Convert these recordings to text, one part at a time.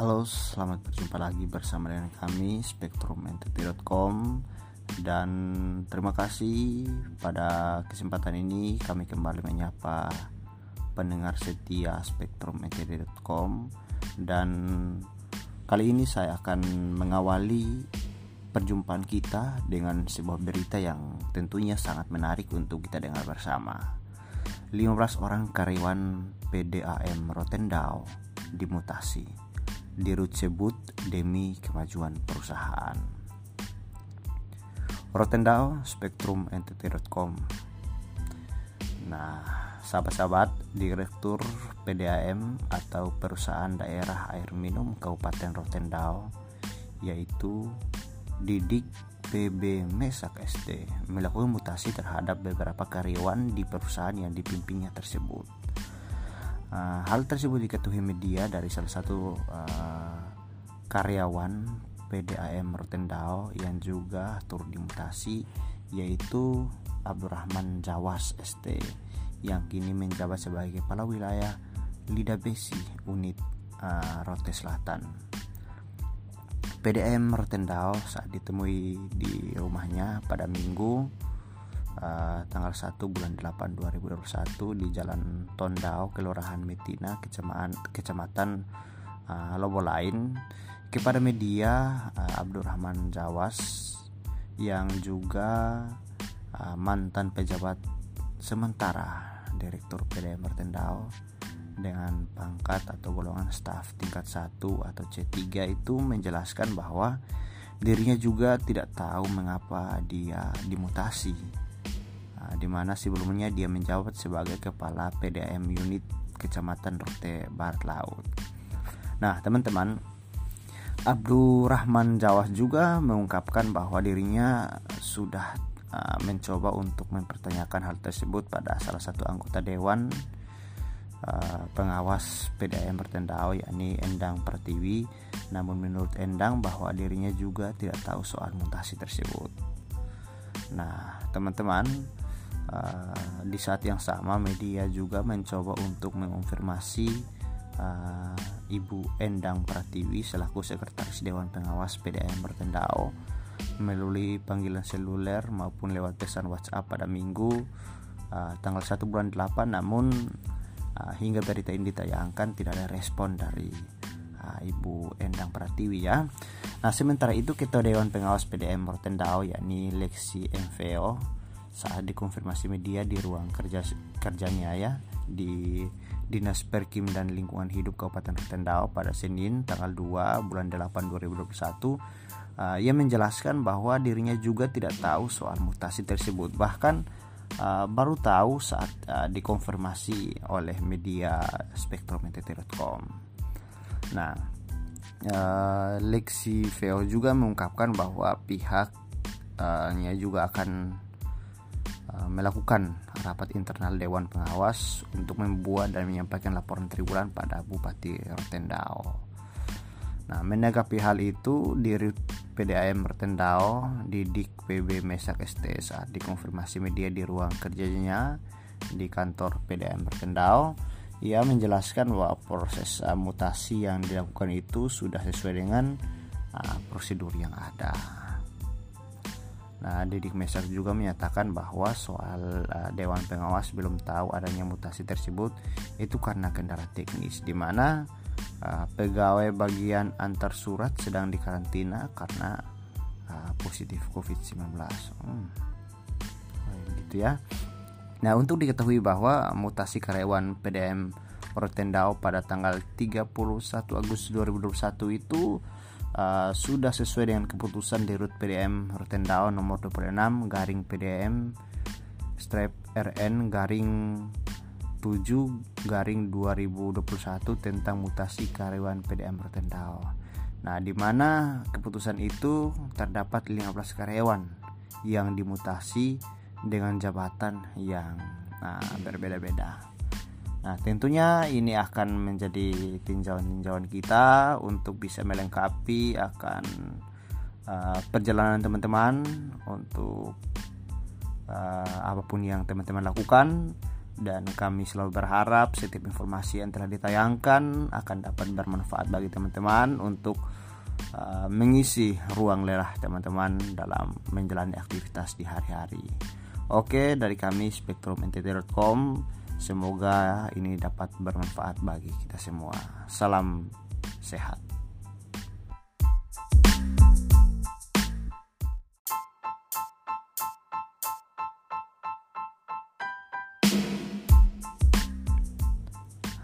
Halo, selamat berjumpa lagi bersama dengan kami spektrumentity.com dan terima kasih pada kesempatan ini kami kembali menyapa pendengar setia spektrumentity.com dan kali ini saya akan mengawali perjumpaan kita dengan sebuah berita yang tentunya sangat menarik untuk kita dengar bersama. 15 orang karyawan PDAM Rotendao dimutasi sebut demi kemajuan perusahaan. Rotendao Spectrum Entity.com Nah, sahabat-sahabat, Direktur PDAM atau Perusahaan Daerah Air Minum Kabupaten Rotendao yaitu Didik PB Mesak ST melakukan mutasi terhadap beberapa karyawan di perusahaan yang dipimpinnya tersebut. Uh, hal tersebut diketahui media dari salah satu uh, karyawan PDAM Rotendao yang juga turut dimutasi yaitu Abdurrahman Jawas ST yang kini menjabat sebagai kepala wilayah Lida Besi unit uh, Rote Selatan. PDAM Rotendao saat ditemui di rumahnya pada Minggu uh, tanggal 1 bulan 8 2021 di Jalan Tondao, Kelurahan Metina, Kecamatan Kecamatan uh, Lobo Lain kepada media uh, Abdurrahman Jawas yang juga uh, mantan pejabat sementara Direktur PDM Mertendao dengan pangkat atau golongan staf tingkat 1 atau C3 itu menjelaskan bahwa dirinya juga tidak tahu mengapa dia dimutasi di mana sebelumnya dia menjabat sebagai kepala PDAM unit Kecamatan Rote Barat Laut. Nah, teman-teman, Abdurrahman Jawas juga mengungkapkan bahwa dirinya sudah uh, mencoba untuk mempertanyakan hal tersebut pada salah satu anggota dewan uh, pengawas PDAM Pertendao yakni Endang Pertiwi. Namun menurut Endang bahwa dirinya juga tidak tahu soal mutasi tersebut. Nah, teman-teman, Uh, di saat yang sama media juga mencoba untuk mengonfirmasi uh, Ibu Endang Pratiwi selaku sekretaris Dewan Pengawas PDAM Bertendao melalui panggilan seluler maupun lewat pesan WhatsApp pada Minggu uh, tanggal 1 bulan 8 namun uh, hingga berita ini ditayangkan tidak ada respon dari uh, Ibu Endang Pratiwi ya. Nah sementara itu Ketua Dewan Pengawas PDM Rotendao yakni Lexi MVO saat dikonfirmasi media di ruang kerja kerjanya ya di Dinas Perkim dan Lingkungan Hidup Kabupaten Rotendao pada Senin tanggal 2 bulan 8 2021 uh, ia menjelaskan bahwa dirinya juga tidak tahu soal mutasi tersebut. Bahkan uh, baru tahu saat uh, dikonfirmasi oleh media spektrometeor.com nah uh, Lexi Veo juga mengungkapkan bahwa pihaknya juga akan melakukan rapat internal Dewan Pengawas untuk membuat dan menyampaikan laporan tribulan pada Bupati Rotendao. Nah, menanggapi hal itu, diri PDAM Rotendao, Didik PB Mesak ST saat dikonfirmasi media di ruang kerjanya di kantor PDAM Rotendao, ia menjelaskan bahwa proses uh, mutasi yang dilakukan itu sudah sesuai dengan uh, prosedur yang ada. Nah, Didik Meser juga menyatakan bahwa soal uh, Dewan Pengawas belum tahu adanya mutasi tersebut itu karena kendala teknis di mana uh, pegawai bagian antar surat sedang dikarantina karena uh, positif COVID-19. Hmm. gitu ya. Nah, untuk diketahui bahwa mutasi karyawan PDM Rotendao pada tanggal 31 Agustus 2021 itu uh, sudah sesuai dengan keputusan di Rut PDM Rutendao nomor 26 garing PDM strap RN garing 7 garing 2021 tentang mutasi karyawan PDM Rutendao. Nah, di mana keputusan itu terdapat 15 karyawan yang dimutasi dengan jabatan yang nah, berbeda-beda. Nah, tentunya ini akan menjadi tinjauan-tinjauan kita untuk bisa melengkapi akan uh, perjalanan teman-teman untuk uh, apa pun yang teman-teman lakukan dan kami selalu berharap setiap informasi yang telah ditayangkan akan dapat bermanfaat bagi teman-teman untuk uh, mengisi ruang lelah teman-teman dalam menjalani aktivitas di hari-hari. Oke, dari kami spektrumntt.com semoga ini dapat bermanfaat bagi kita semua. Salam sehat.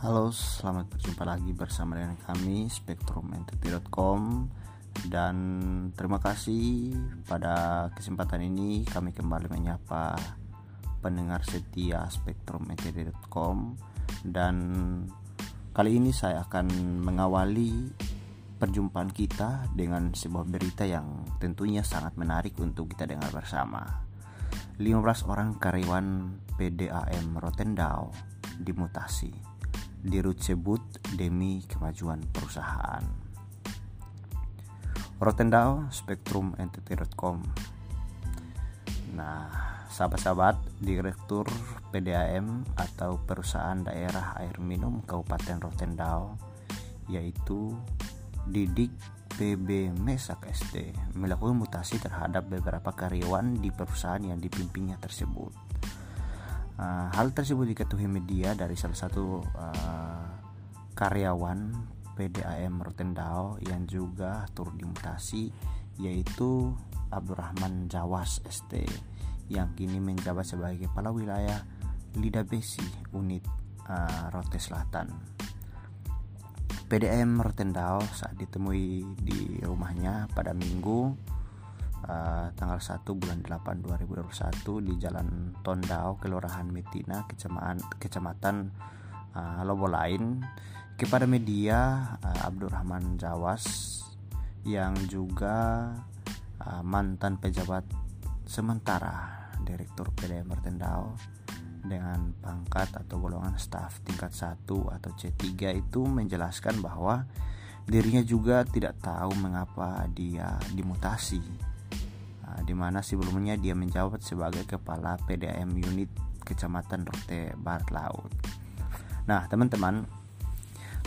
Halo, selamat berjumpa lagi bersama dengan kami spektrumntt.com dan terima kasih pada kesempatan ini kami kembali menyapa pendengar setia spektrumntt.com dan kali ini saya akan mengawali perjumpaan kita dengan sebuah berita yang tentunya sangat menarik untuk kita dengar bersama. 15 orang karyawan PDAM Rotendao dimutasi sebut demi kemajuan perusahaan. Rotendao Spektrum Entity.com Nah, sahabat-sahabat, Direktur PDAM atau Perusahaan Daerah Air Minum Kabupaten Rotendao yaitu Didik PB Mesak SD melakukan mutasi terhadap beberapa karyawan di perusahaan yang dipimpinnya tersebut. Uh, hal tersebut diketahui media dari salah satu uh, karyawan PDAM Rotendao yang juga turut dimutasi yaitu Abdurrahman Jawas ST yang kini menjabat sebagai kepala wilayah Lida Besi unit uh, Rote Selatan. PDAM Rotendao saat ditemui di rumahnya pada Minggu uh, tanggal 1 bulan 8 2021 di Jalan Tondao, Kelurahan Metina, Kecamatan Kecamatan uh, Lobo Lain kepada media uh, Abdurrahman Jawas yang juga uh, mantan pejabat sementara Direktur PDM Mertendao dengan pangkat atau golongan staf tingkat 1 atau C3 itu menjelaskan bahwa dirinya juga tidak tahu mengapa dia dimutasi Nah, di mana sebelumnya dia menjabat sebagai kepala PDAM unit Kecamatan Rote Barat Laut. Nah, teman-teman,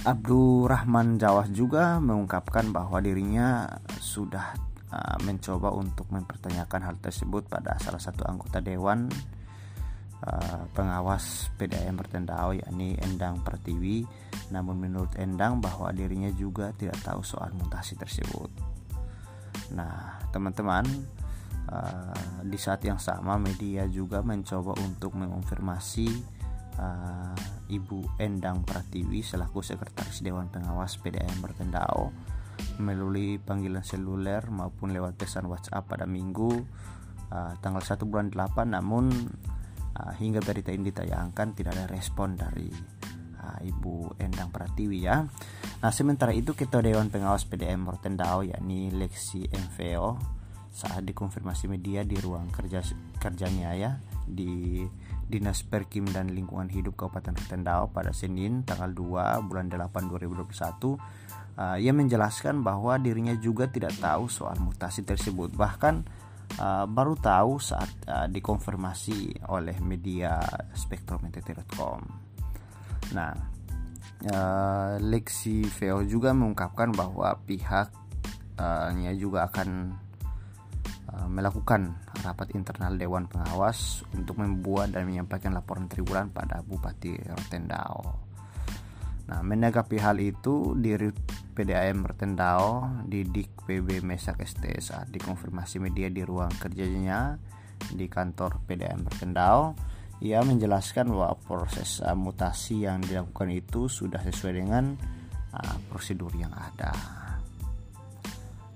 Abdurrahman Jawas juga mengungkapkan bahwa dirinya sudah uh, mencoba untuk mempertanyakan hal tersebut pada salah satu anggota dewan uh, pengawas PDAM Pertendao yakni Endang Pertiwi. Namun menurut Endang bahwa dirinya juga tidak tahu soal mutasi tersebut. Nah, teman-teman, Uh, di saat yang sama media juga mencoba untuk mengonfirmasi uh, Ibu Endang Pratiwi selaku sekretaris Dewan Pengawas PDAM Bertendao melalui panggilan seluler maupun lewat pesan WhatsApp pada Minggu uh, tanggal 1 bulan 8 namun uh, hingga berita ini ditayangkan tidak ada respon dari uh, Ibu Endang Pratiwi ya. Nah, sementara itu Ketua Dewan Pengawas PDM Rotendao yakni Lexi MVO saat dikonfirmasi media di ruang kerja kerjanya ya di Dinas Perkim dan Lingkungan Hidup Kabupaten Rotendao pada Senin tanggal 2 bulan 8 2021 uh, ia menjelaskan bahwa dirinya juga tidak tahu soal mutasi tersebut bahkan uh, baru tahu saat uh, dikonfirmasi oleh media spektrumntt.com nah uh, Lexi Veo juga mengungkapkan bahwa pihaknya uh, juga akan Eh, melakukan rapat internal Dewan Pengawas untuk membuat dan menyampaikan laporan triwulan pada Bupati Rotendao. Nah, menanggapi hal itu, diri PDAM Rotendao, Didik PB Mesak ST saat dikonfirmasi media di ruang kerjanya di kantor PDAM Rotendao, ia menjelaskan bahwa proses uh, mutasi yang dilakukan itu sudah sesuai dengan uh, prosedur yang ada.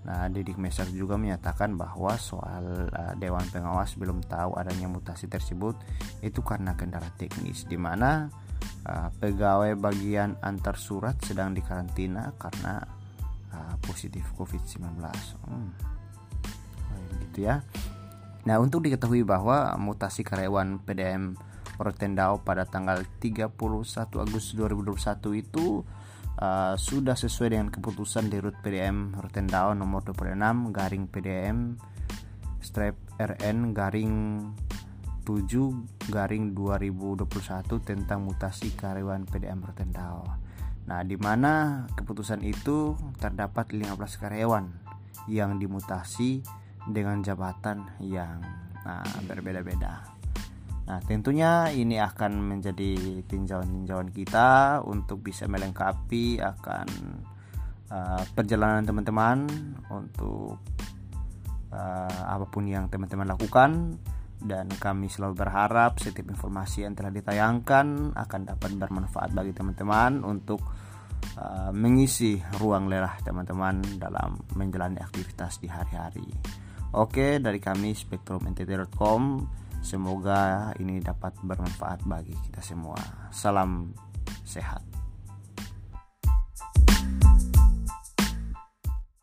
Nah, Didik Mesak juga menyatakan bahwa soal uh, Dewan Pengawas belum tahu adanya mutasi tersebut itu karena kendala teknis di mana uh, pegawai bagian antar surat sedang dikarantina karena uh, positif COVID-19. Hmm. gitu ya. Nah, untuk diketahui bahwa mutasi karyawan PDM Rotendao pada tanggal 31 Agustus 2021 itu uh, sudah sesuai dengan keputusan di Rut PDM Rutendao nomor 26 garing PDM strap RN garing 7 garing 2021 tentang mutasi karyawan PDM Rotendao. Nah, di mana keputusan itu terdapat 15 karyawan yang dimutasi dengan jabatan yang nah, berbeda-beda. Nah, tentunya ini akan menjadi tinjauan-tinjauan kita untuk bisa melengkapi akan uh, perjalanan teman-teman untuk uh, apa pun yang teman-teman lakukan dan kami selalu berharap setiap informasi yang telah ditayangkan akan dapat bermanfaat bagi teman-teman untuk uh, mengisi ruang lelah teman-teman dalam menjalani aktivitas di hari-hari. Oke, dari kami spektrumntt.com semoga ini dapat bermanfaat bagi kita semua. Salam sehat.